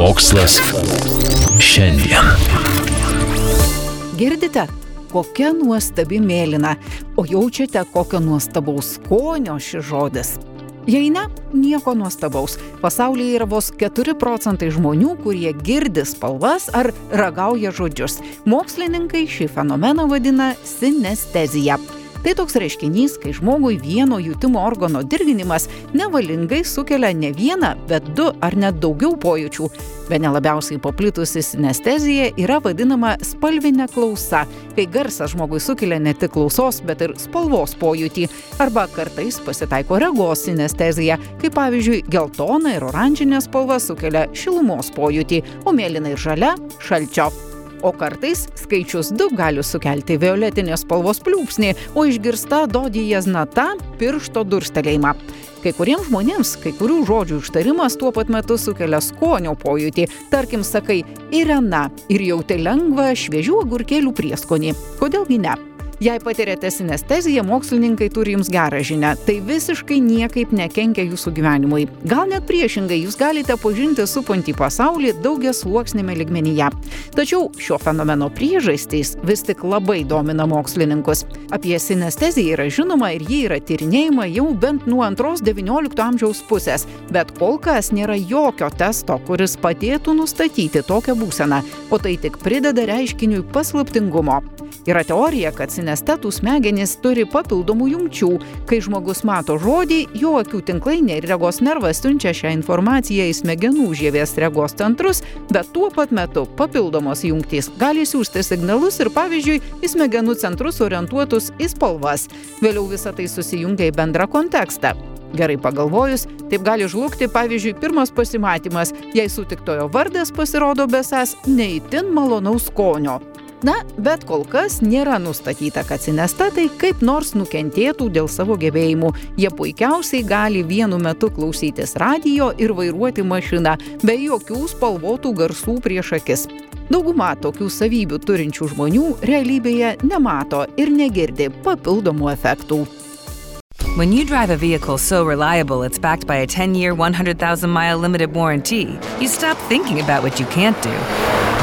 Mokslas šiandien. Girdite, kokia nuostabi mėlyna, o jaučiate kokio nuostabaus skonio šis žodis. Jei ne, nieko nuostabaus. Pasaulyje yra vos 4 procentai žmonių, kurie girdi spalvas ar ragauja žodžius. Mokslininkai šį fenomeną vadina sinestezija. Tai toks reiškinys, kai žmogui vieno jutimo organo dirginimas nevalingai sukelia ne vieną, bet du ar net daugiau pojūčių. Be nelabiausiai paplitusi sinestezija yra vadinama spalvinė klausa, kai garsas žmogui sukelia ne tik klausos, bet ir spalvos pojūtį. Arba kartais pasitaiko regos sinestezija, kai pavyzdžiui geltona ir oranžinė spalva sukelia šilumos pojūtį, o mėlyna ir žalia - šalčio o kartais skaičius 2 gali sukelti violetinės spalvos pliūpsnį, o išgirsta dodijas nata - piršto durstelėjimą. Kai kuriems žmonėms kai kurių žodžių ištarimas tuo pat metu sukelia skonio pojūtį. Tarkim, sakai Irena ir jauti lengvą šviežių agurkėlių prieskonį. Kodėlgi ne? Jei patiriate sinesteziją, mokslininkai turi jums gerą žinę. Tai visiškai niekaip nekenkia jūsų gyvenimui. Gal net priešingai, jūs galite pažinti supantį pasaulį daugias sluoksnėme ligmenyje. Tačiau šio fenomeno priežastys vis tik labai domina mokslininkus. Apie sinesteziją yra žinoma ir ji yra tyrinėjama jau bent nuo antros XIX amžiaus pusės, bet kol kas nėra jokio testo, kuris padėtų nustatyti tokią būseną, o tai tik prideda reiškiniui paslaptingumo. Yra teorija, kad sinestetų smegenys turi papildomų jungčių. Kai žmogus mato žodį, jo akių tinklainė ir regos nervas siunčia šią informaciją į smegenų žievės regos centrus, bet tuo pat metu papildomos jungtys gali siūsti signalus ir pavyzdžiui į smegenų centrus orientuotus į spalvas. Vėliau visa tai susijungia į bendrą kontekstą. Gerai pagalvojus, taip gali žlugti, pavyzdžiui, pirmas pasimatymas, jei sutiktojo vardas pasirodo besas neįtin malonaus skonio. Na, bet kol kas nėra nustatyta, kad sinestetai kaip nors nukentėtų dėl savo gebėjimų. Jie puikiausiai gali vienu metu klausytis radio ir vairuoti mašiną, be jokių spalvotų garsų prieš akis. Dauguma tokių savybių turinčių žmonių realybėje nemato ir negirdi papildomų efektų. When you drive a vehicle so reliable it's backed by a 10 year, 100,000 mile limited warranty, you stop thinking about what you can't do